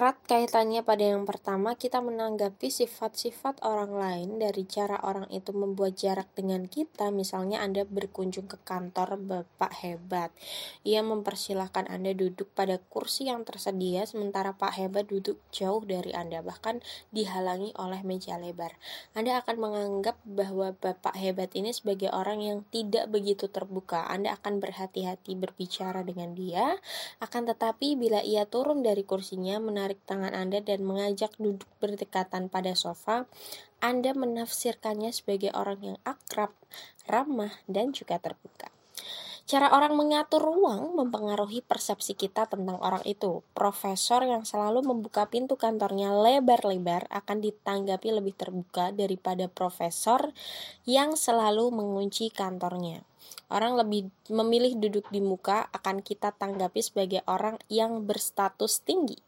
erat kaitannya pada yang pertama, kita menanggapi sifat-sifat orang lain dari cara orang itu membuat jarak dengan kita. Misalnya Anda berkunjung ke kantor Bapak Hebat. Ia mempersilahkan Anda duduk pada kursi yang tersedia sementara Pak Hebat duduk jauh dari Anda, bahkan dihalangi oleh meja lebar. Anda akan menganggap bahwa Bapak Hebat ini sebagai orang yang tidak begitu terbuka. Anda akan berhati-hati berbicara dengan dia, akan tetapi bila ia turun dari kursinya menarik tangan Anda dan mengajak duduk berdekatan pada sofa, Anda menafsirkannya sebagai orang yang akrab, ramah, dan juga terbuka. Cara orang mengatur ruang mempengaruhi persepsi kita tentang orang itu. Profesor yang selalu membuka pintu kantornya lebar-lebar akan ditanggapi lebih terbuka daripada profesor yang selalu mengunci kantornya. Orang lebih memilih duduk di muka akan kita tanggapi sebagai orang yang berstatus tinggi